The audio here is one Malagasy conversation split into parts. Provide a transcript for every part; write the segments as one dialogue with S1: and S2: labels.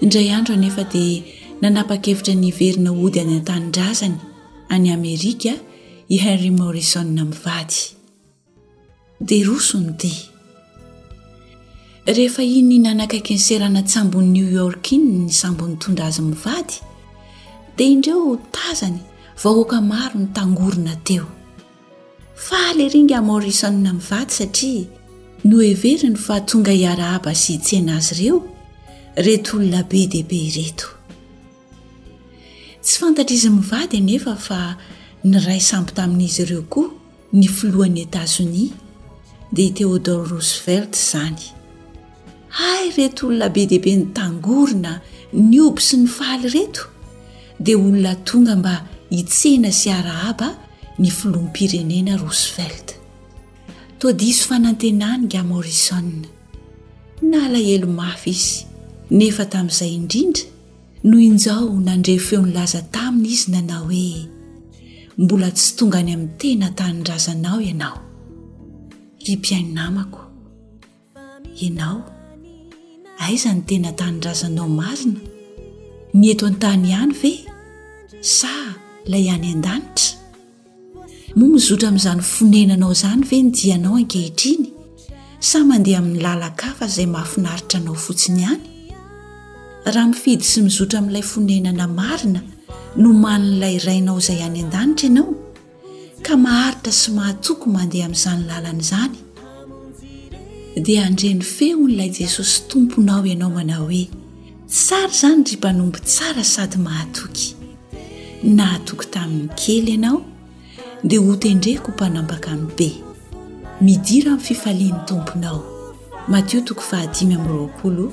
S1: Indray andro anefa dia nanapa-kevitra ny hiverina hody any an-tanindrazany, any Amerika, i Henry Morrison mivady. Dia roso ny dihy. Rehefa iny nanakaiky ny seranan-tsambon'i New York iny ny sambo nitondra azy mivady, dia indreo tazany vahoaka maro nitangorona teo. Faly ery nga Morrison na mivady satria noheveriny fa tonga hiarahaba sy hitsena azy ireo ireto olona be dia be ireto. Tsy fantatr'izy mivady anefa fa niraisamby tamin'izy ireo koa ny filohan'i Etazonia, dia i Theodore Roosevelt izany. Hay reto olona be dia be nitangorona, nihoby sy nifaly reto dia olona tonga mba hitsena sy harahaba ny filoham-pirenena Roosevelt. Toa diso fanantenany nga Morrison. Nalahelo mafy izy nefa tamin'izay indrindra no injao nandre feo nilaza taminy izy nanao hoe mbola tsy tonga any amin'ny tena tanindrazanao ianao ry mpiaino namako. Ianao, aiza ny tena tanindrazanao marina? Ny eto an-tany ihany ve sa ilay any an-danitra? Moa mizotra amin'izany fonenanao izany ve ny dianao ankehitriny sa mandeha amin'ny lalan-kafa izay mahafinaritra anao fotsiny ihany? Raha mifidy sy mizotra amin'ilay fonenana marina nomanin'ilay Rainao izay any an-danitra ianao, ka maharitra sy mahatoky mandeha amin'izany lalana izany, dia handre ny feon'ilay Jesosy Tomponao ianao manao hoe, Tsara izany ry mpanompo tsara sady mahatoky. Nahatoky tamin'ny kely ianao, dia hotendreko ho mpanampaka ny be. Midira amin'ny fifalian'ny Tomponao. Matio toko fahadimy amby roapolo.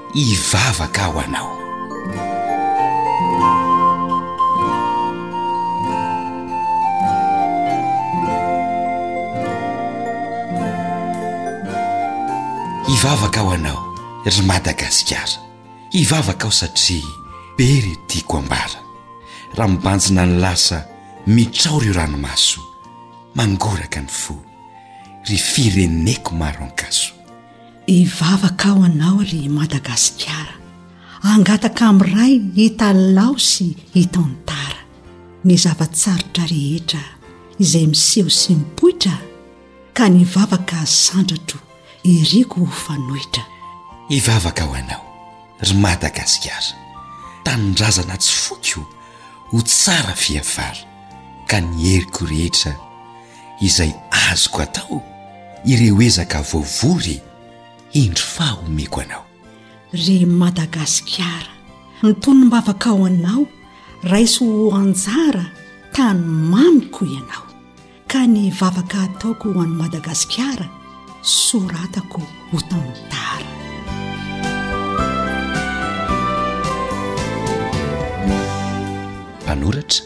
S2: hivavaka ho anao. Hivavaka ho anao,
S3: ry Madagasikara.
S4: Hivavaka aho satria be ireo tiako ambara. Raha mibanjina ny lasa, mitraory io ranomaso. Mangoraka ny fo, ry fireneko maro ankaso.
S3: Hivavaka aho anao ry Madagasikara hangataka amin'ny Ray hitalaho sy hitantara ny zava-tsarotra rehetra izay miseho sy mipoitra ka ny vavaka sandratro iriko ho fanoitra.
S4: Hivavaka aho anao ry Madagasikara tanindrazana tsy foiko ho tsara fiafara ka ny heriko rehetra izay azoko atao ireo ezaka voavory hendry fa omeko anao
S3: re madagasikara mitonom-bavaka ao anao raiso ho anjara tany mamiko ianao ka ny vavaka ataoko ho any madagasikara soratako ho tantara
S4: panoratra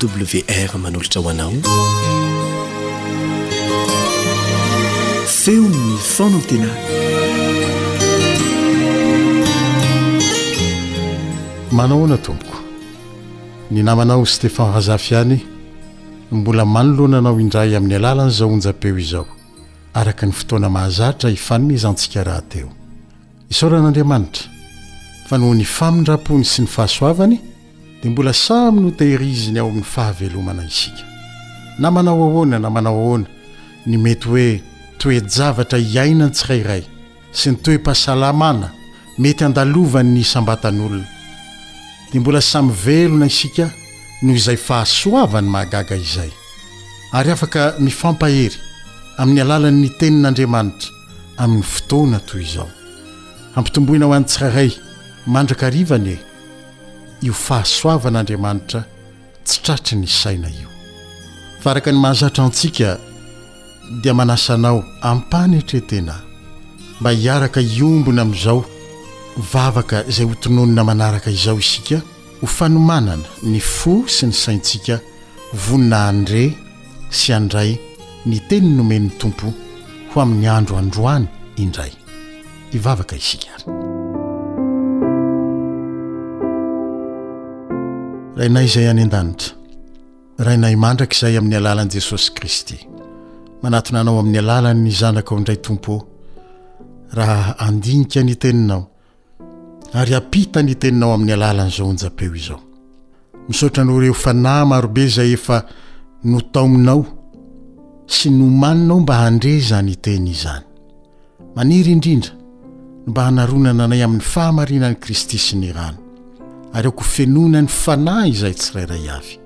S5: AWR
S6: manolotra ho anao
S1: feon'ny fanantenana
S7: manao ahoana tompoko ny namanao Stéphane Razafiany mbola manoloana anao indray amin'ny alalan'izao onjam-peo izao araka ny fotoana mahazatra ifanomezantsika rahateo Isaorana Andriamanitra fa noho ny famindrampony sy ny fahasoavany dia mbola samy notehiriziny ao amin'ny fahavelomana isika. Na manao ahoana na manao ahoana ny mety hoe toe-javatra iainan'ny tsirairay sy ny toe-pahasalamana mety handalovan'ny isam-batan'olona dia mbola samy velona isika noho izay fahasoavany mahagaga izay ary afaka mifampahery amin'ny alalan'ny Tenin'Andriamanitra amin'ny fotoana toy izao. Hampitomboina ho an'ny tsirairay mandrakariva anie io fahasoavan'Andriamanitra tsy tratry ny saina io. Fa araka ny mahazatra antsika dia manasa anao am-panetren-tena mba hiaraka hiombona amin'izao vavaka izay hotononina manaraka izao isika, Ho fanomanana ny fo sy ny saintsika vonona handre sy handray ny teny nomen'ny Tompo ho amin'ny andro androany indray. Hivavaka isika ary. Rainay izay any an-danitra, Rainay mandrakizay amin'ny alalan'i Jesosy Kristy, manatona Anao amin'ny alalan'ny Zanakao indray Tompo ô, raha handinika ny teninao, ary ampita ny teninao amin'ny alalan'izao onjam-peo izao. Misaotra anao ireo fanahy marobe izay efa notaominao sy nomaninao mba handre izany teny izany. Maniry indrindra ny mba hanaronana anay amin'ny fahamarinan'i Kristy sy ny rano, ary aoko fenoina ny fanahy izay tsirairay avy.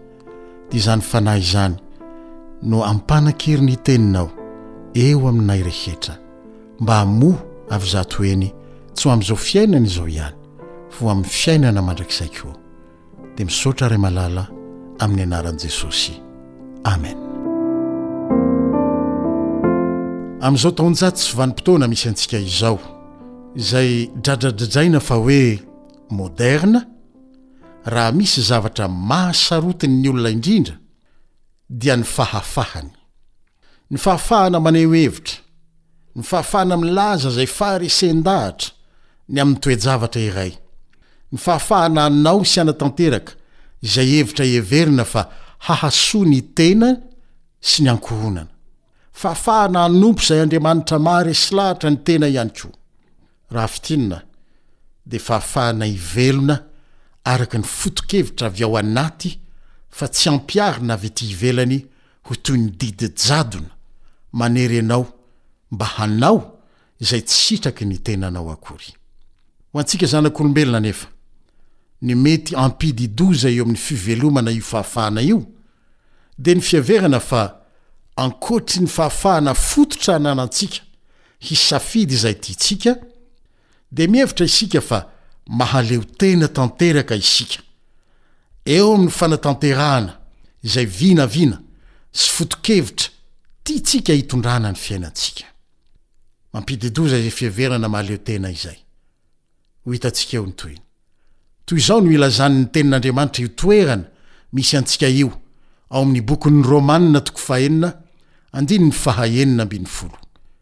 S7: Dia izany fanahy izany no ampanan-kery ny teninao eo aminay rehetra. mba hamoha avy izato eny tsy ho amin'izao fiainana izao ihany fa ho amin'ny fiainana mandrakizay koa dia misaotra ray malala amin'ny anaran'i jesosy amen amin'izao taonjato sy vanim-potoana misy antsika izao izay dradradradraina fa hoe moderna raha misy zavatra mahasarotin'ny olona indrindra dia ny fahafahany Ny fahafahana maneho hevitra, ny fahafahana milaza izay faharesen-dahatra ny amin'ny toe-javatra iray, ny fahafahana hanao sy hanatanteraka izay hevitra heverina fa hahasoa ny tena sy ny ankohonana, fahafahana hanompo izay Andriamanitra maharesy lahatra ny tena ihany koa. Raha fintinina, dia fahafahana hivelona araka ny foto-kevitra avy ao anaty fa tsy ampiharina avy ety ivelany ho toy ny didy jadona manery anao mba hanao izay tsy sitraky ny tenanao akory. Ho antsika zanak'olombelona anefa, ny mety hampidi-doza eo amin'ny fivelomana io fahafahana io dia ny fiheverana fa ankoatry ny fahafahana fototra ananantsika hisafidy izay tiantsika, dia mihevitra isika fa mahaleo tena tanteraka isika eo amin'ny fanatanterahana izay vinavina sy foto-kevitra tiantsika hitondrana ny fiainantsika. Mampidi-doza izay fiheverana mahaleo tena izay. Ho hitantsika eo ny tohiny. Toy izao no ilazan'ny Tenin'Andriamanitra io toerana misy antsika io ao amin'ny bokin'ny Romana toko fahenina, andininy faha enina ambin'ny folo,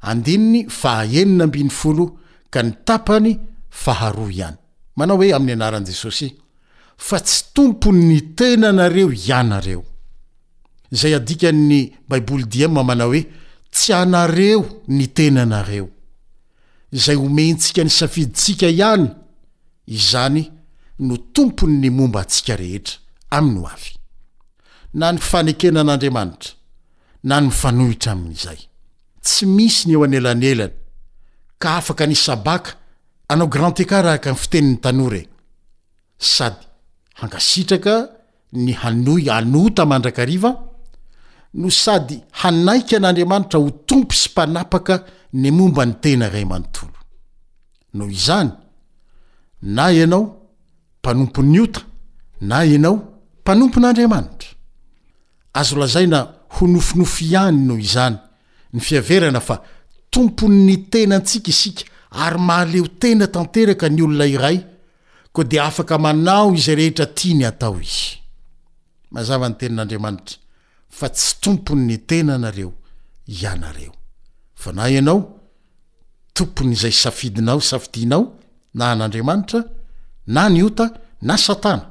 S7: andininy faha enina ambin'ny folo ka ny tapany faha roa ihany. Manao hoe amin'ny anaran'i Jesosy, fa tsy tompon'ny tenanareo ianareo. Izay adikan'ny Baiboly dm manao hoe tsy anareo ny tenanareo. Izay omentsika ny safidintsika ihany izany no tompon'ny momba antsika rehetra amin'ny hoavy. Na ny fanekena an'Andriamanitra. na ny mifanohitra amin'izay. Tsy misy ny eo anelanelany ka afaka ny sabaka anao grand écart araka ny fitenin'ny tanora e! Sady hankasitraka ny hanohy an'ota mandrakariva no sady hanaiky an'Andriamanitra ho Tompo sy Mpanapaka ny momba ny tena iray manontolo. Noho izany, na ianao mpanompon'ny ota na ianao mpanompon'Andriamanitra. Azo lazaina ho nofinofy ihany noho izany ny fiaverana fa tompon'ny tenantsika isika ary mahaleo tena tanteraka ny olona iray koa dia afaka manao izay rehetra tiany hatao izy. Mazava ny tenin'Andriamanitra fa tsy tompon'ny tenanareo ianareo fa na ianao tompon'izay safidinao, safidianao, na an'Andriamanitra, na ny ota, na Satana,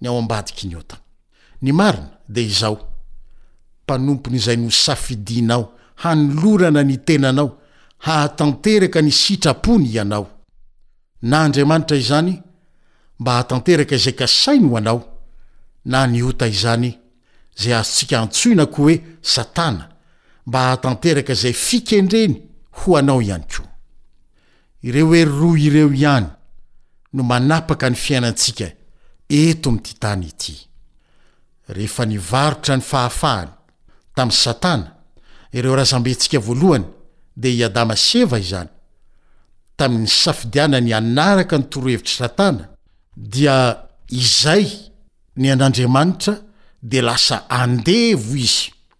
S7: ny ao ambadiky ny ota. Ny marina dia izao, mpanompon'izay nosafidianao hanolorana ny tenanao hahatanteraka ny sitrapony ianao. Na Andriamanitra izany mba hahatanteraka izay kasainy ho anao, na ny ota izany, izay azontsika antsoina koa hoe Satana, mba hahatanteraka izay fikendreny ho anao ihany koa. Ireo hery roa ireo ihany no manapaka ny fiainantsika eto amin'ity tany ity. Rehefa nivarotra ny fahafahany tamin'i Satana ireo razambentsika voalohany, dia i Adama sy Eva izany, tamin'ny nisafidianany hanaraka ny torohevitr'i Satana, dia izay ny an'Andriamanitra dia lasa andevo izy.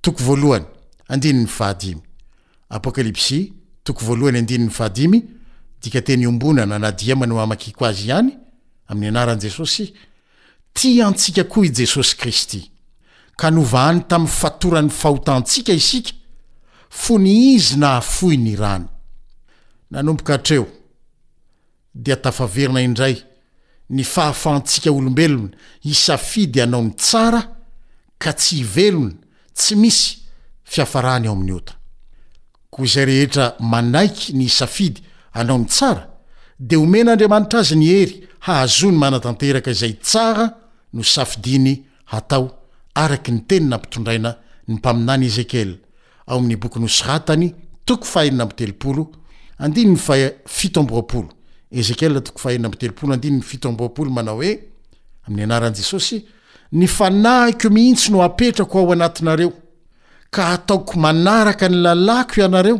S7: Toko voalohany, andininy fahadimy. Apokalypsy, toko voalohany andininy fahadimy, dikanteny iombonana na diema no amakiako azy ihany, amin'ny anaran'i Jesosy, Tia antsika koa i Jesosy Kristy, ka novahany tamin'ny fatoran'ny fahotantsika isika, fony Izy nahafoy ny rany. Nanomboka hatreo. dia tafaverina indray ny fahafahantsika olombelona hisafidy hanao ny tsara ka tsy hivelona tsy misy fiafarany ao amin'ny ota. Koa izay rehetra manaiky ny hisafidy hanao ny tsara dia omen'Andriamanitra azy ny hery hahazoany manatanteraka izay tsara nosafidiany hatao araka ny teny nampitondraina ny mpaminany Ezekiela ao amin'ny boky nosoratany, toko fahenina amby telopolo, andininy fahafito amby roapolo. Ezekiela toko fahenina amby telopolo, andininy fito amby roapolo manao hoe, Amin'ny anaran'i Jesosy, ny fanahiko mihitsy no hapetrako ao anatinareo, ka hataoko manaraka ny lalàko ianareo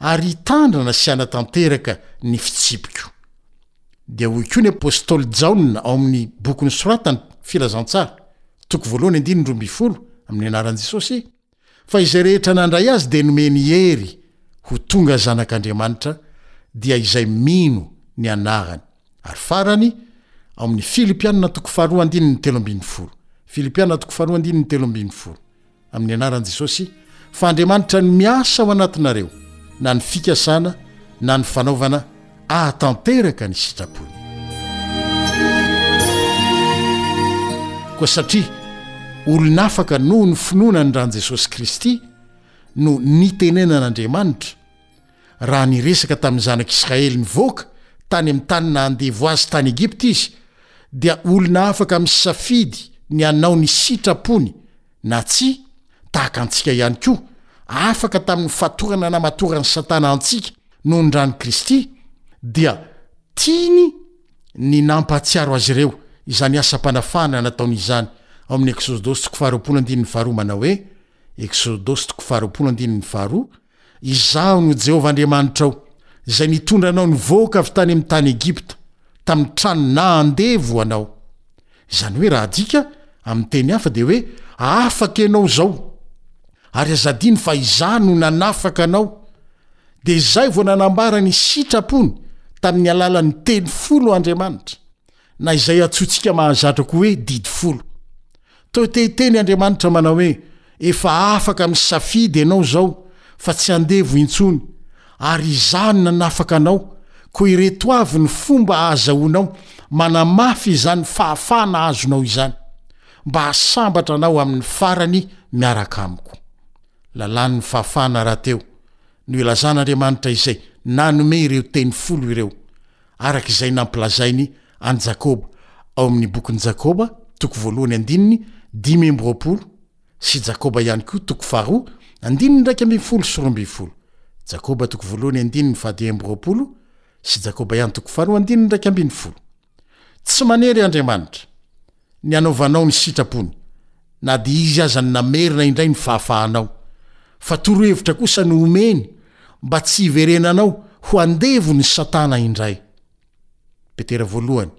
S7: ary hitandrina sy hanatanteraka ny fitsipiko. Dia hoy koa ny apostoly Jaona ao amin'ny bokiny soratany, Filazantsara, toko voalohany andininy roa ambin'ny folo, amin'ny anaran'i Jesosy, fa izay rehetra nandray Azy dia nomeny hery ho tonga zanak'Andriamanitra, dia izay mino ny anarany. Ary farany, ao amin'ny Filipiana toko faharoa andininy telo ambin'ny folo, Filipiana toko faharoa andininy telo ambin'ny folo, Amin'ny anaran'i Jesosy, fa Andriamanitra no miasa ao anatinareo, na ny fikasana, na ny fanaovana, ahatanteraka ny sitrapony. Koa satria olon'afaka noho ny finoana ny ran'i Jesosy Kristy no nitenenan'Andriamanitra, Raha niresaka tamin'ny zanak'Israely nivoaka tany amin'ny tany naha-andevo azy tany Egypta izy, dia olona afaka misafidy ny hanao ny sitrapony na tsia, tahaka antsika ihany koa, afaka tamin'ny fatorana namatoran'i Satana antsika noho ny ran'i Kristy, dia tiany ny nampahatsiaro azy ireo izany asam-panafahana nataony izany ao amin'ny Eksodosy toko faharoapolo andininy faharoa manao hoe, Eksodosy toko faharoapolo andininy faharoa, Izaho no Jehovah Andriamanitrao, izay nitondra anao nivoaka avy tany amin'ny tany Egypta, tamin'ny tranonà andevo ho anao. Izany hoe, raha adika amin'ny teny hafa, dia hoe, Afaka ianao izao! Ary aza adino fa Izaho no nanafaka anao. Dia izay vao nanambara ny sitrapony tamin'ny alalan'ny telofolo Andriamanitra. na izay antsointsika mahazatra koa hoe Didy Folo. Toa te hiteny Andriamanitra manao hoe, Efa afaka misafidy ianao izao fa tsy andevo intsony, ary izaho no nanafaka anao, koa ireto avy ny fomba ahazahoanao manamafy izany fahafahana azonao izany, mba hasambatra anao amin'ny farany miaraka amiko. Lalàn'ny fahafahana rahateo no ilazan'Andriamanitra izay nanome ireo teny folo ireo. araka izay nampilazainy an'i Jakoba ao amin'ny bokin'i Jakoba, toko voalohany andininy dimy amby roapolo, sy Jakoba ihany koa, toko faharoa andininy iraika ambin'ny folo sy roa ambin'ny folo. Jakoba, toko voalohany andininy fahadimy amby roapolo, sy Jakoba ihany, toko faharoa andininy iraika ambin'ny folo. Tsy manery Andriamanitra. ny hanaovanao ny sitrapony, na dia izy aza ny namerina indray ny fahafahanao. Fa torohevitra kosa no omeny mba tsy hiverenanao ho andevon'i Satana indray. Petera Voalohany,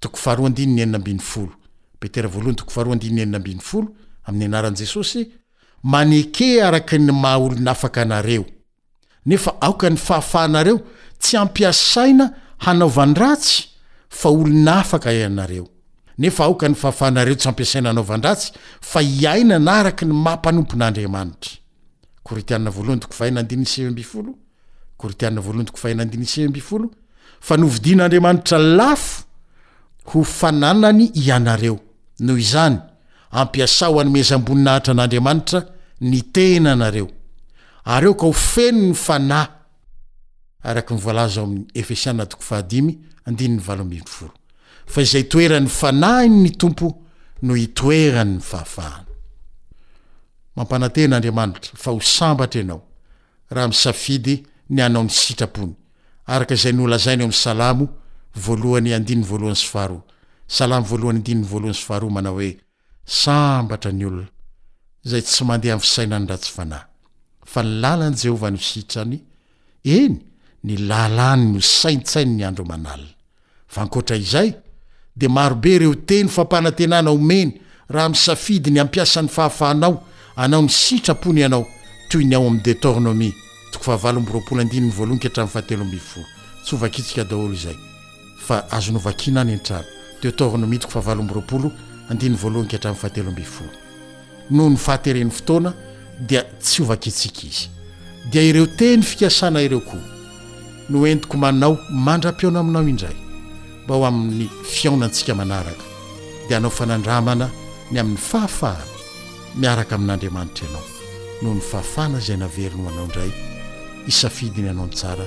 S7: toko faharoa andininy enina ambin'ny folo, Petera Voalohany, toko faharoa andininy enina ambin'ny folo, Amin'ny anaran'i Jesosy, maneke araka ny maha-olon'afaka anareo. nefa aoka ny fahafahanareo tsy ampiasaina hanaovan-dratsy fa olona afaka ianareo, nefa aoka ny fahafahanareo tsy ampiasaina hanaovan-dratsy fa iainana araka ny maha mpanompon'Andriamanitra. Korintiana voalohany toko fahena andininy sivy ambin'ny folo Korintiana voalohany toko fahena andininy sivy ambin'ny folo fa novidian'Andriamanitra lafo ho fananany ianareo, noho izany, Ampiasao hanomezam-boninahitra an'Andriamanitra ny tenanareo, ary aoka ho feno ny fanahy, araka ny voalaza ao amin'ny Efesiana toko fahadimy, andininy valo ambin'ny folo, fa izay itoeran'ny fanahiny ny Tompo no itoeran'ny fahafahana. Mampanantena Andriamanitra fa ho sambatra ianao raha misafidy ny hanao ny sitrapony, araka izay nolazainy ao amin'ny Salamo voalohany andininy voalohany sy faharoa. Salamo voalohany andininy voalohany sy faharoa manao hoe, Sambatra ny olona izay tsy mandeha amin'ny fisainan'ny ratsy fanahy, fa ny lalan'i Jehovah no sitrany, eny, ny lalàny no saintsainy ny andro aman'alina. Fa ankoatra izay, dia marobe ireo teny fampanantenana omeny raha misafidy ny hampiasa ny fahafahanao hanao ny sitrapony ianao, toy ny ao amin'ny Detornomia, toko fahavalo amby roapolo andininy voalohany ka hatramin'ny fahatelo ambin'ny folo. Tsy ho vakintsika daholo izay, fa azo novakina any an-trano, Detornomia toko fahavalo amby roapolo andininy voalohany ka hatramin'ny fahatelo ambin'ny folo. noho ny fahateren'ny fotoana dia tsy ho vakintsika izy. Dia ireo teny fikasana ireo koa no entiko manao mandra-pihaona aminao indray mba ho amin'ny fihaonantsika manaraka dia hanao fanandramana ny amin'ny fahafahana miaraka amin'Andriamanitra ianao noho ny fahafahana izay naveriny ho anao indray
S8: hisafidy ny hanao ny
S9: tsara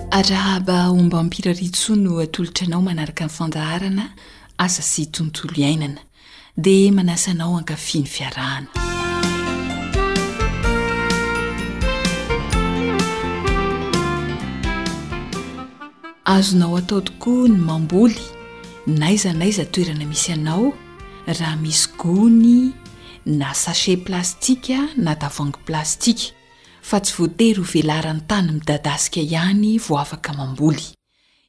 S10: Arahaba ombam-pirariantsoa no atolotra anao manaraka ny fandaharana Asa sy tontolo iainana. Dia manasa anao hankafy ny fiarahana. Azonao atao tokoa ny mamboly n'aiza n'aiza toerana misy anao raha misy gony na sachet plastika na tavoahangy plastika. fa tsy voatery ho velaran'ny tany midadasika ihany vao afaka mamboly,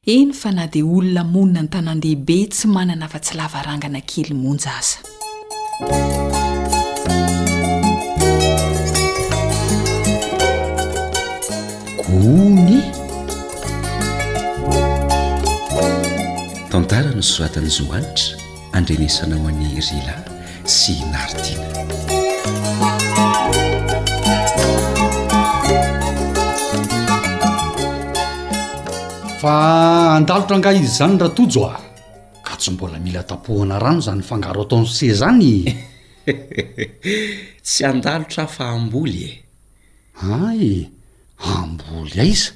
S10: eny fa na dia olona monina an-tanàndehibe tsy manana afa-tsy lavarangana kely monja aza.
S11: Gony Tantara nosoratan'i Zohanitra Andrenesana ho an'i Rila sy Naritina.
S12: Fa andalotra angaha izy zany Ratojo a? Ka tsy mbola mila tapohana rano zany fangaro ataon'i Sese zany?
S11: Tsy andalotra aho fa hamboly e.
S12: Hay, hamboly aiza?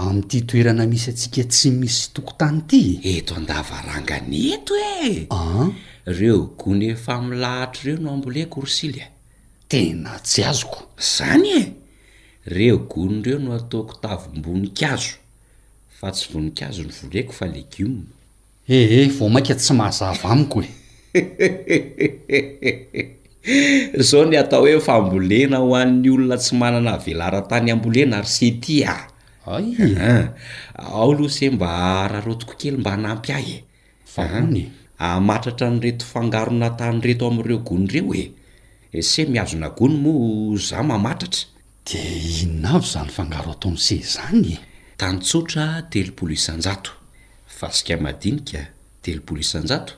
S12: Amin'ity toerana misy antsika tsy misy tokotany ity e!
S11: Eto an-davarangana eto e!
S12: An?
S11: Ireo gony efa milahatra ireo no amboleko ry Sily a!
S12: Tena tsy azoko.
S11: Izany e! Ireo gony ireo no ataoko tavim-boninkazo, fa tsy voninkazo no voleko fa legioma.
S12: Ee, vao mainka tsy mazava amiko e!
S11: Izao ny atao hoe fambolena ho an'ny olona tsy manana velaran-tany hambolena ry se ty a!
S12: Hay e!
S11: Ao aloha se mba hararaotiko kely mba hanampy ahy e!
S12: Fa
S11: ahoana e? Hahamatratra an'ireto fangarona tany ireto amin'ireo gony ireo e! Se mihazona gony moa izaho mamatratra?
S12: Dia inona avy izany fangaro ataon'i se izany e?
S11: Tany tsotra telopolo isan-jato, fasika madinika telopolo isan-jato,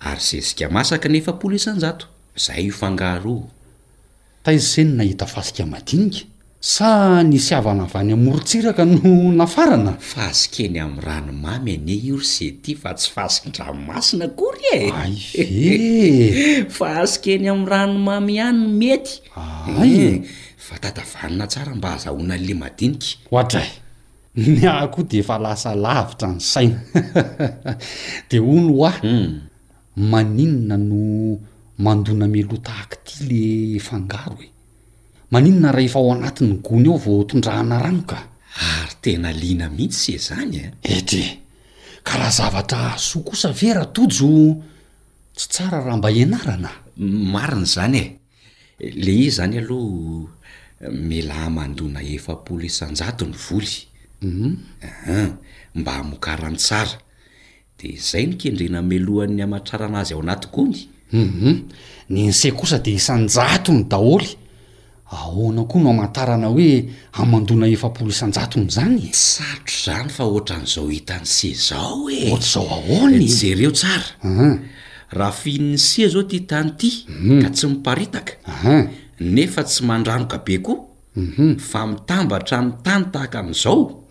S11: ary zezika masaka ny efapolo isan-jato. Izay io fangaro
S12: io. Taiza se no nahita fasika madinika? Sa nisy havana avy any amorontsiraka no nafarana?
S11: Fasika eny amin'ny ranomamy anie io ry se ty fa tsy fasin-dranomasina akory e!
S12: Hay ve
S11: e! Fasika eny amin'ny ranomamy ihany no mety
S12: Ahay e!
S11: Fa tatavanina tsara mba azahoana an'le madinika.
S12: Oadray! Ny ahy koa dia efa lasa lavitra ny saina. Dia hono hoa, maninona no mandona meloa tahaka ity le fangaro e? Maninona rahefa ao anatin'ny gony ao vao tondrahana rano ka?
S11: Ary tena liana mihitsy se zany e!
S12: Ety e! Ka raha zavatra hahasoa kosa ve ra Tojo tsy tsara raha mba ianarana?
S11: Marina izany e! Le izy zany aloha mialà mandona efapolo isan-jato ny voly, aa mba hamokarany tsara. De zay no kendrena mialohan'ny hamatrarana azy ao anaty gony.
S12: Humm, ny nse kosa dia isan-jatony daholo. Ahoana koa no hamantarana hoe hamandoana efapolo isan-jatony izany?
S11: Sarotra izany fa ohatran'izao hitan'i se izao e!
S12: Ohatr'izao ahoana e?
S11: Jereo tsara, Rafihin'ny sia zao ty tany ty ka tsy miparitaka nefa tsy mandranoka be koa fa mitambatra ny tany tahaka an'izao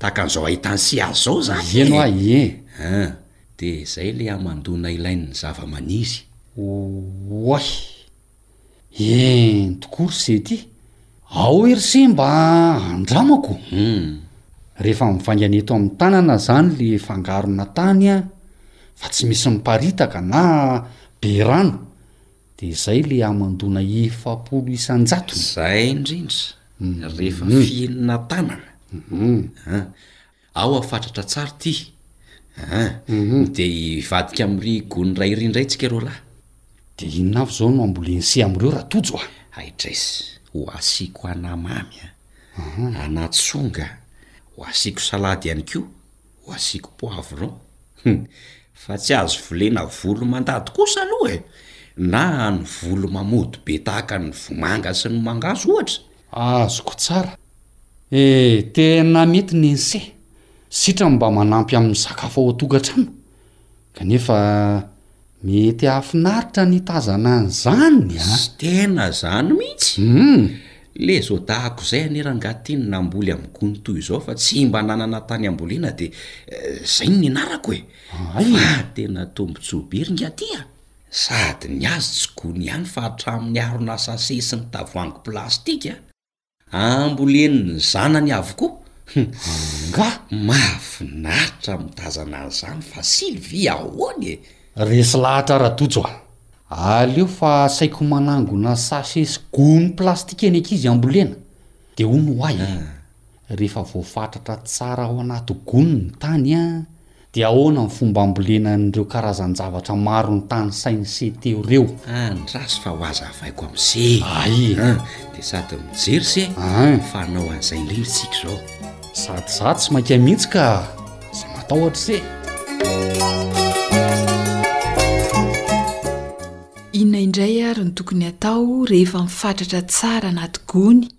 S11: tahaka an'izao ahitany sia azy zao zany
S12: e! Eny ho'a e!
S11: An! Dia zay le hamandona ilain'ny zavamaniry.
S12: Oay! Eny tokoa ry se ty. Ao ery se mba andramako hum. Rehefa mivaingana eto amin'ny tanana zany le fangarona tany an, fa tsy misy miparitaka na be rano de zay le hamandoana efapolo isan-jatony.
S11: Zay indrindra rehefa fihenina tanana an. Ao a fatratra tsar ty a! Dia hivadika am ry gony ray ry indray tsika roa lahy.
S12: Dia inona avy zao no amboleny sy am reo ratojo a!
S11: Aitres, ho asiako anamamy a! Anatsonga, ho asiako salady ihany koa, ho asiako poivron, hum! Fa tsy azo volena volo mandady kosa aloha e! Na any volo mamody be tahaka ny vomanga sy ny mangahazo ohatra!
S12: Azoko tsara e! Tena mety ny ence sitrany mba manampy amin'ny sakafo ao an-tokantrano kanefa mety hahafinaritra ny hitazana an'izany a!
S11: Tena izany mihitsy! Ilay zodahako izay anie rangahy tiany namboly amin'ny gony toy izao fa tsy mba nanana tany hambolena dia izay no nianarako e! Fa tena tombontsoa be ry ngaty a! Sady ny azy tsy gony ihany fa hatramin'ny harona sase sy ny tavoahangy plastika ambolen'ny zanany avokoa.
S12: Angaha
S11: mahafinaritra mitazana an'izany fa Sylvie ahoana e?
S12: Resy lahatra Ratojo a! Aleo fa asaiko manangona sachet sy gony plastika ny ankizy hambolena, dia hono ho ahy e! Rehefa voafatratra tsara ao anaty gony ny tany dia ahoana ny fomba hambolena an'ireo karazan-javatra maro notanisain'i Cé teo ireo?
S11: Andraso fa ho hazavaiko amin'i
S12: Cé.
S11: Aia? Dia sady mijery Cé fa hanao an'izay indrindra isika izao.
S12: Sady izaho tsy maika mihitsy ka aza matahotra Cé.
S10: Inona indray ary no tokony hatao rehefa mifatratra tsara anaty gony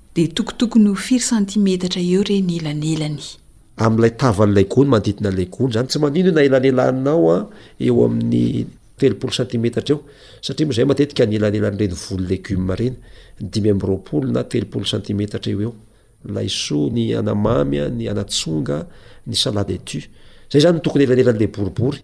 S10: Dia tokotokony ho firy santimetatra eo re ny elanelany?
S13: Amin'ilay tavan'ilay gony, manodidina an'ilay gony izany, tsy maninona na elanelanao an, eo amin'ny telopolo santimetatra eo, satria moa izay matetika ny elanelan'ireny voly legume ireny, dimy amby roapolo na telopolo santimetatra eo eo, ny laisoa, ny anamamy, ny anatsonga, ny salade de
S10: thus. Izay izany no tokony elanelan'ilay boribory.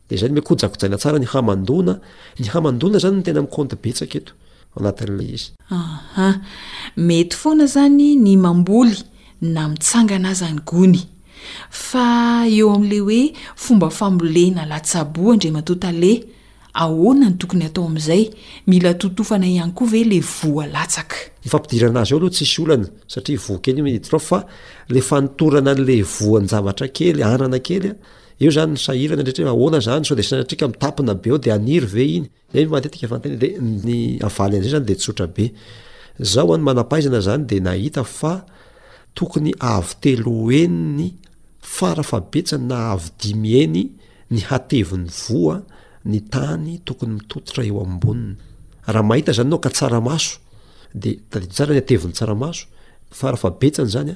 S10: Dia izay no mety
S13: hojakojaina tsara ny hamandoana, ny hamandoana izany no tena mi-compte betsaka eto anatin'ilay izy.
S10: Aha. Mety foana izany ny mamboly na mitsangana aza ny gony. Fa eo amin'ilay hoe fomba fambolena latsa-boa Andriamatoa Tale, ahoana no tokony atao amin'izay, mila totofana ihany koa ve ilay voa latsaka?
S13: Ny fampidirana azy ao aloha tsisy olana satria voa kely io miditra ao fa ilay fanotorana an'ilay voan-javatra kely, anana kely, Eo zany ny sahirana rehetra hoe ahoana zany sao dia sanatria ka mitapina be ao dia haniry ve iny? Zay no matetika fanontaniana dia ny havaly an'izay zany dia tsotra be. Zaho any manam-pahaizana zany dia nahita fa tokony avo telo heny ny fara fahabetsany na avo dimy heny ny hatevon'ny voa ny tany tokony mitototra eo amboniny. Raha mahita zany ianao ka tsaramaso dia tadidio tsara ny hatevon'ny tsaramaso, fara fahabetsany zany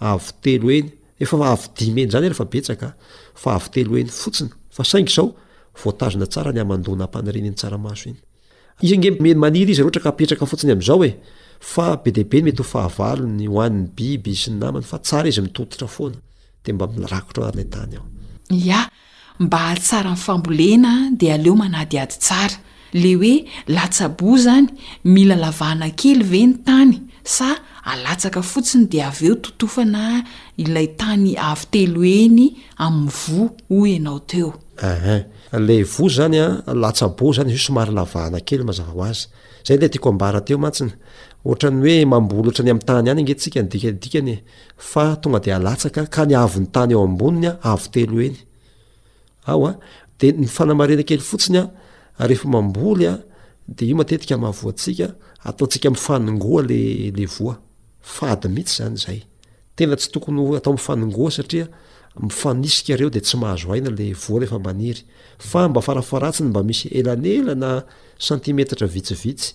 S13: avo telo heny. Efa avo dimy heny zany ary efa betsaka fa avo telo heny fotsiny fa saingy zao voatazona tsara ny amandoa nampaniriny iny tsaramaso iny. Izy ange miheno maniry izy raha ohatra ka apetraka fotsiny amizao e! fa be dia be ny mety ho fahavalony ho an'ny biby sy ny namany fa tsara izy mitototra foana dia mba mirakotra ao ilay tany ao.
S10: Ia, Mba hahatsara ny fambolena dia aleo manadihady tsara, le hoe latsa-boa zany mila lavahana kely ve ny tany sa alatsaka fotsiny dia avy eo totofana ilay tany avo telo heny amin'ny voa hoy ianao teo.
S13: Aha, ilay voa zany an, latsa-boa zany izy io somary lavahana kely mazava ho azy. Zay ilay tiako ambara teo mantsiny. Ohatran'ny hoe mamboly ohatran'ny amin'ny tany ihany ange tsika ny dikany e. Fa tonga dia alatsaka ka ny avon'ny tany eo amboniny a, avo telo eny. Ao a, dia ny fanamarena kely fotsiny a, rehefa mamboly a, dia io matetika mahavoantsika, ataontsika mifanongoa le le voa. Fady mihitsy zany zay. Tena tsy tokony ho atao mifanongoa satria mifanisika ireo dia tsy mahazo aina le voa rehefa maniry. Fa mba farafaharatsiny mba misy elanelana santimetatra vitsivitsy.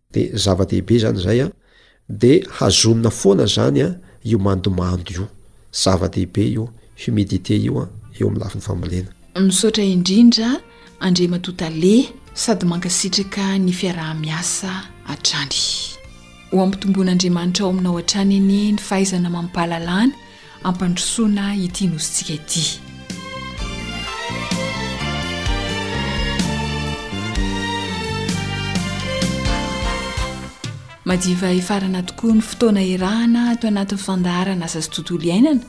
S13: de zava-dehibe zany zay an, de hazonina foana zany an io mandomando io, zava-dehibe io humidité io an eo amin'ny lafiny fambolena.
S4: Misaotra indrindra Andriamatoa Tale sady mankasitraka ny fiaraha-miasa hatrany. Ho ampitomboin'Andriamanitra ao aminao hatrany anie ny fahaizana amam-pahalalana hampandrosoana ity Nosintsika ity. Madiva hifarana tokoa ny fotoana iarahana ato anatin'ny fandaharana Asa sy Tontolo Iainana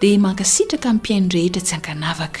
S4: dia mankasitraka ny mpihaino rehetra tsy ankanavaka.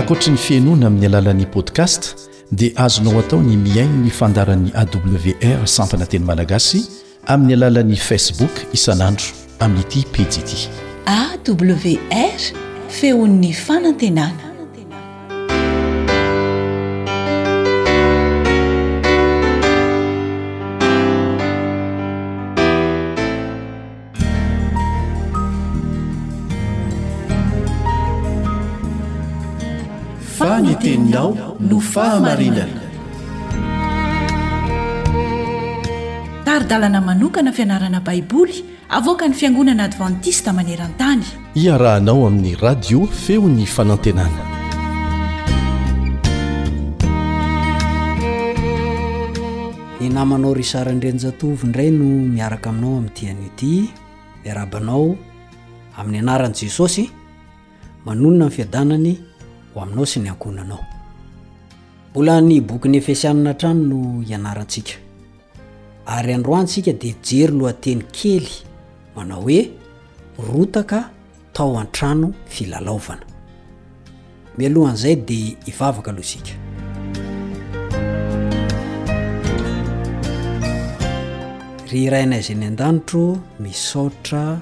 S4: ankoatry ny fihainoana amin'ny
S7: alalan'ny podcast dia azonao atao ny mihaino ny fandaran'ny awr sampana teny malagasy Amin'ny alalan'ny Facebook isan'andro amin'ity pejy ity.
S1: AWR, feon'ny fanantenana.
S14: Fa ny teninao no fahamarinana.
S1: Tari-dalana manokana fianarana Baiboly avoakan'ny Fiangonana Advantista maneran-tany.
S7: Iarahanao amin'ny Radio Feon'ny Fanantenana.
S15: Ny namanao Richard Andrianjatovo indray no miaraka aminao amin'ny diany ity. Miarahaba anao amin'ny anaran'i Jesosy manonona ny fiadanany ho aminao sy ny ankohonanao. Mbola ny bokin'ny Efesianina hatrany no ianarantsika. Ary androany tsika dia jery lohateny kely manao hoe rotaka tao an-trano filalaovana. Mialohan'izay dia hivavaka aloha isika. Ry Rainay izay any an-danitro, misaotra,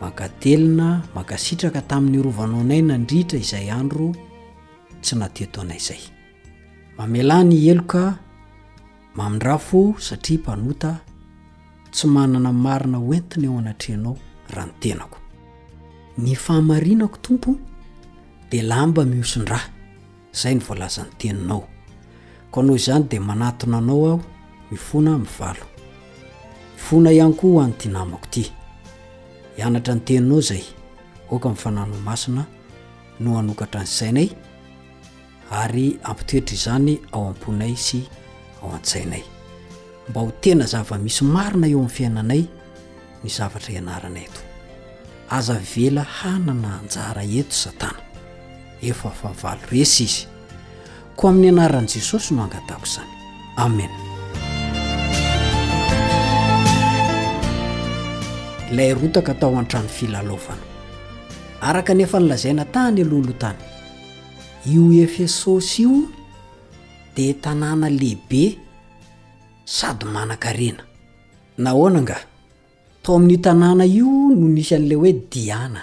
S15: mankatelina, mankasitraka tamin'ny Rovanao anay nandritra izay andro, tsy naty eto anay zay. Mamelà ny heloka mamindrafo satria mpanota tsy manana marina ho entina eo anatrehanao raha ny tenako. Ny fahamarinako tompo dia lamba mihosin-drà, izay ny voalazan'ny teninao. Koa noho izany dia manatona anao aho mifona amin'ny valo. Mifona ihany koa ho an'ity namako ity. Hianatra ny teninao izay, aoka ny fananao masina no hanokatra ny sainay ary ampitoetra izany ao am-ponay sy ao an-tsainay mba ho tena zava-misy marina eo amin'ny fiainanay ny zavatra ianarana eto aza vela hanana anjara eto satana efa favalo resy izy Ko amin'ny anaran'i Jesosy no angatahako izany. Amen. Ilay rotaka tao an-trano filalaovana. Araka ny efa nilazaina tany aloha aloha tany. Io Efesosy io dia tanàna lehibe sady manan-karena. Nahoana angaha? Tao amin'io tanàna io no nisy an'ilay hoe Diana.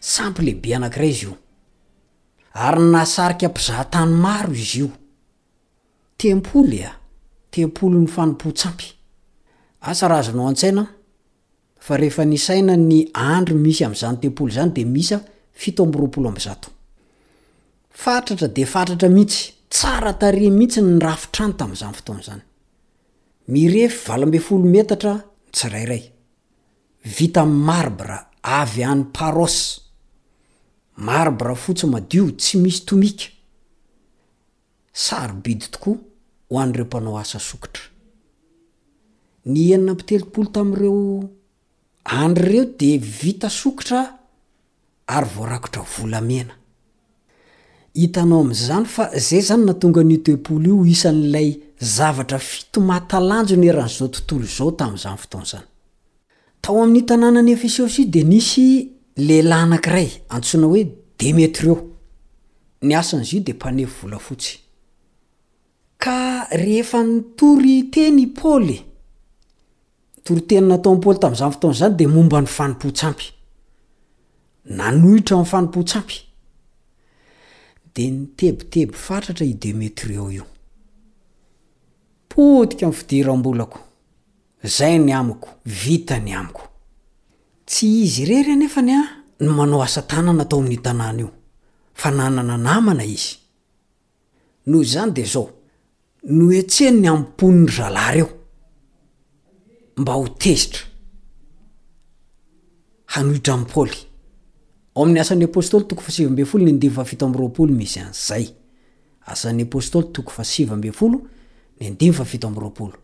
S15: Sampy lehibe anankiray izy io. Ary nahasarika mpizahatany maro izy io. Tempoly a! Tempolin'ny fanompoan-tsampy. Asa raha azonao an-tsaina fa rehefa nisaina ny andry misy amin'izany tempoly izany dia miisa fito amby roapolo amby zato. Fatratra dia fatratra mihitsy, tsara tarehy mihitsy ny rafi-trano tamin'izany fotoana izany. Mirefy valo ambin'ny folo metatra ny tsirairay. vita amin'ny marbre avy any Paros, marbre fotsy madio tsy misy tomika, sarobidy tokoa ho an'ireo mpanao asa sokitra. Ny enina amby telopolo tamin'ireo andry ireo dia vita sokitra ary voarakotra volamena. Hitanao amin'izany fa izay izany nahatonga an'io tempoly io ho isan'ilay zavatra fito mahatalanjona eran'izao tontolo izao tamin'izany fotoana izany. Tao amin'io tanànan'i Efesiosy io dia nisy lehilahy anankiray antsoina hoe Demetrio. Ny asan'izy io dia mpanefy volafotsy. Ka rehefa nitory teny i Paoly, ny toriteny nataon'i Paoly tamin'izany fotoana izany dia momba ny fanompoan-tsampy. Nanohitra ny fanompoan-tsampy. Dia nitebiteby fatratra i Demetrio io. Potika ny fidiram-bolako. Izay ny amiko, vita ny amiko. Tsy izy irery anefa no manao asa tanana tao amin'io tanàna io, fa nanana namana izy. Noho izany dia izao, nohetsehiny ny ampon'ny rahalahy ireo mba ho tezitra hanohitra an'i Paoly. Ao amin'ny Asan'ny Apostoly toko fahasivy ambin'ny folo ny andininy fahafito amby roapolo misy an'izay. Asan'ny Apostoly toko fahasivy ambin'ny folo ny andininy fahafito amby roapolo.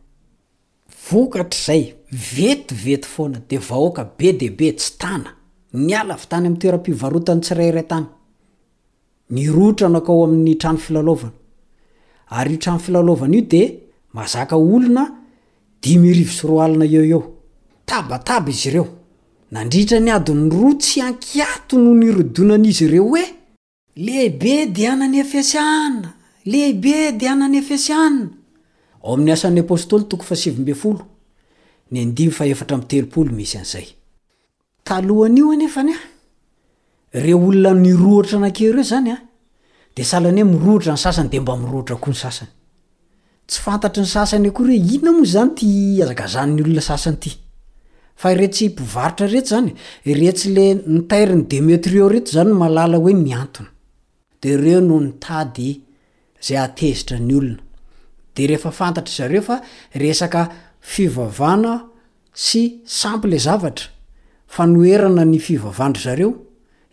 S15: Vokatr'izay, vetivety foana dia vahoaka be dia be tsy tana, niala avy tany amin'ny toeram-pivarotany tsirairay tany. Ny rohotra nankao amin' ny trano filalaovana. Ary io trano filalaovana io dia mazaka olona dimy arivo sy roa alina eo eo. Tabataba izy ireo. Nandritra ny adiny roa tsy an-kiato no nirodonan' izy ireo hoe. Lehibe dia an' ny Efesiana! Lehibe dia an' ny Efesiana! Ao amin' ny Asan' ny Apôstôly toko fahasivy ambin'ny folo, ny andininy fahaefatra amby telopolo misy an' izay. Talohan'io anefa anie, ireo olona nirohotra nankeo ireo izany dia sahalan'ny hoe mirohotra ny sasany dia mba mirohotra koa ny sasany. Tsy fantatry ny sasany akory hoe inona moa izany ity hazakazan'ny olona sasany ity. Fa iretsy mpivarotra iretsy izany, iretsy ilay nitairin'i Demetrio ireto izany no mahalala hoe ny antony. Dia ireo no nitady izay hahatezitra ny olona. Dia rehefa fantatry zareo fa resaka fivavana sy sampy ilay zavatra, fanoherana ny fivavandry zareo,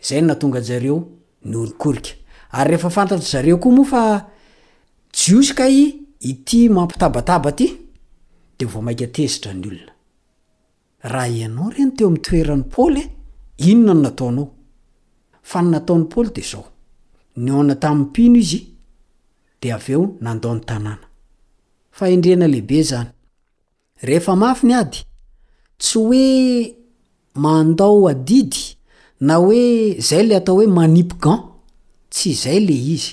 S15: izay no nahatonga anjareo niorikorika. Ary rehefa fantatry zareo koa moa fa jiosy kay ity mampitabataba ity, dia vao maika tezitra ny olona. Raha ianao re no teo amin'ny toeran'i Paoly, inona no nataonao? Fa ny nataon'i Paoly dia izao, nihaona tamin'ny mpino izy, dia avy eo nandao ny tanàna. Fahendrena lehibe izany! Rehefa mafy ny ady, tsy hoe mandao adidy na hoe izay ilay atao hoe manipy gants, tsy izay ilay izy.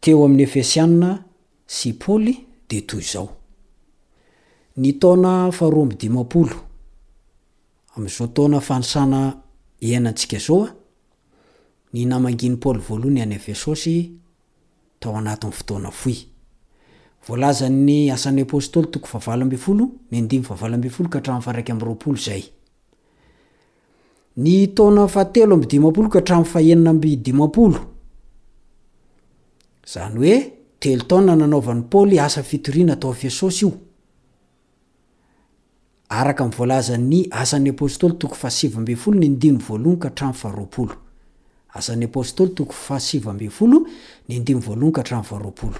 S15: Teo amin'ny Efesiana sy i Paoly dia toy izao, Ny taona faharoa amby dimampolo, amin'izao taona fanisana iainantsika izao, ny namangian'i Paoly voalohany any Efesosy tao anatin'ny fotoana fohy. Voalazan'ny Asan'ny Apostoly toko fahavalo ambin'ny folo, ny andininy fahavalo ambin'ny folo ka hatramin'ny faha-iraika amby roapolo izay. Ny taona fahatelo amby dimampolo ka hatramin'ny fahenina amby dimampolo, izany hoe telo taona nanaovan'i Paoly asa fitoriana tao Efesosy io, araka ny voalazan'ny Asan'ny Apostoly toko fahasivy ambin'ny folo ny andininy voalohany ka hatramin'ny faharoapolo. Asan'ny Apostoly toko fahasivy ambin'ny folo ny andininy voalohany ka hatramin'ny faharoapolo.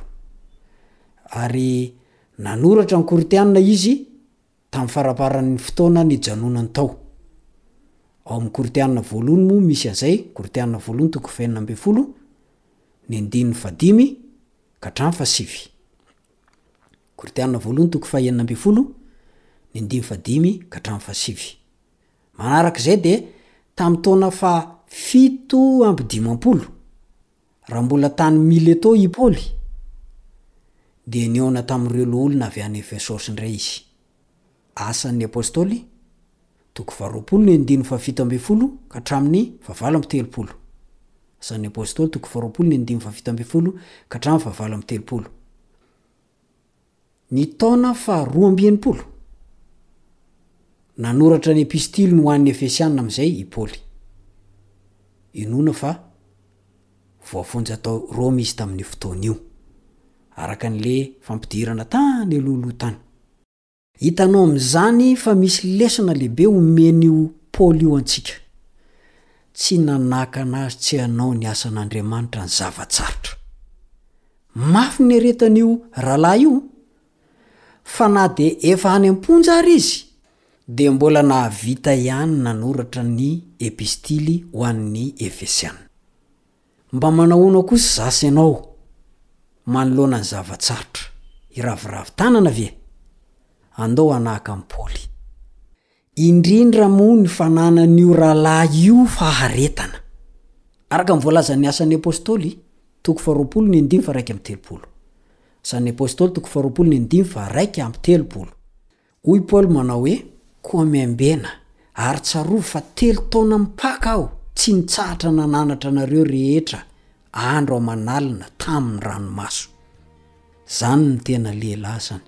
S15: Ary nanoratra ny Korintiana izy, Tamin'ny faraparan'ny fotoana nijanonany tao. Ao amin'ny Korintiana voalohony moa misy an'izay, Korintiana voalohony toko fahenina ambin'ny folo, ny andininy fahadimy ka hatramin'ny fahasivy. Korintiana voalohany toko fahenina ambin'ny folo, ny andininy fahadimy ka hatramin'ny fahasivy. Manaraka izay dia tamin'ny taona fahafito amby dimampolo Raha mbola tany Mileto i Paoly, dia nihaona tamin'ireo loholona avy any Efesosy indray izy. Asan'ny Apôstôly, toko faharoapolo ny andininy fahafito ambin'ny folo ka hatramin'ny fahavalo amby telopolo. Asan'ny Apôstôly, toko faharoapolo ny andininy fahafito ambin'ny folo ka hatramin'ny fahavalo amby telopolo. Ny taona faha roa amby enimpolo. Nanoratra ny Epistiliny ho an'ny Efesiana amin'izay i Paoly. Inoana fa voafonja tao Roma izy tamin'io fotoana io, araka an'ilay fampidirana tany alohaloha tany. Hitanao amin'izany fa misy lesona lehibe omen'io Paoly io antsika, Tsy nanakana azy tsy hanao ny asan'Andriamanitra ny zava-tsarotra. Mafy ny eretan'io rahalahy io fa na dia efa any am-ponja ary izy dia mbola nahavita ihany ny nanoratra ny Epistily ho an'ny Efesiana. Mba manahoana kosa zase ianao manoloana ny zava-tsarotra? Hiraviravy tanana ve? Andao hanahaka an'i Paoly. Indrindra moa ny fananan'io rahalahy io faharetana. Araka ny voalazan'ny Asan'ny Apostoly, toko faharoapolo ny andininy faha raika amby telopolo. Asan'ny Apostoly, toko faharoapolo ny andininy faha raika amby telopolo. Hoy Paoly manao hoe, Koa miambena, ary tsarovy fa telo taona mipaka aho tsy nitsahatra nananatra anareo rehetra Andro aman'alina tamin'ny ranomaso. Zany ny tena lehilahy zany,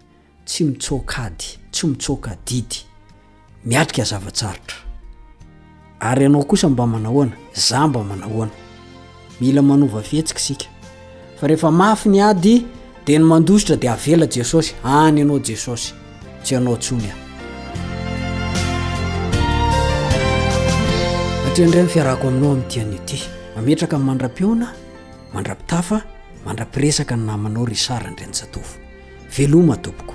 S15: tsy mitsoaka ady, tsy mitsoaka adidy, miatrika zava-tsarotra. Ary ianao kosa mba manahoana? Za mba manahoana? Mila manova fihetsika isika, fa rehefa mafy ny ady Dia ny mandositra dia avela Jesosy any ianao Jesosy tsy ianao tsony a. Atreha indray ny fiarako aminao amin'ity anio ity. Mametraka amin'ny mandra-piona, mandra-pitafa, mandra-piresaka ny namanao Richard Andriantsatovo. Veloma tompoko.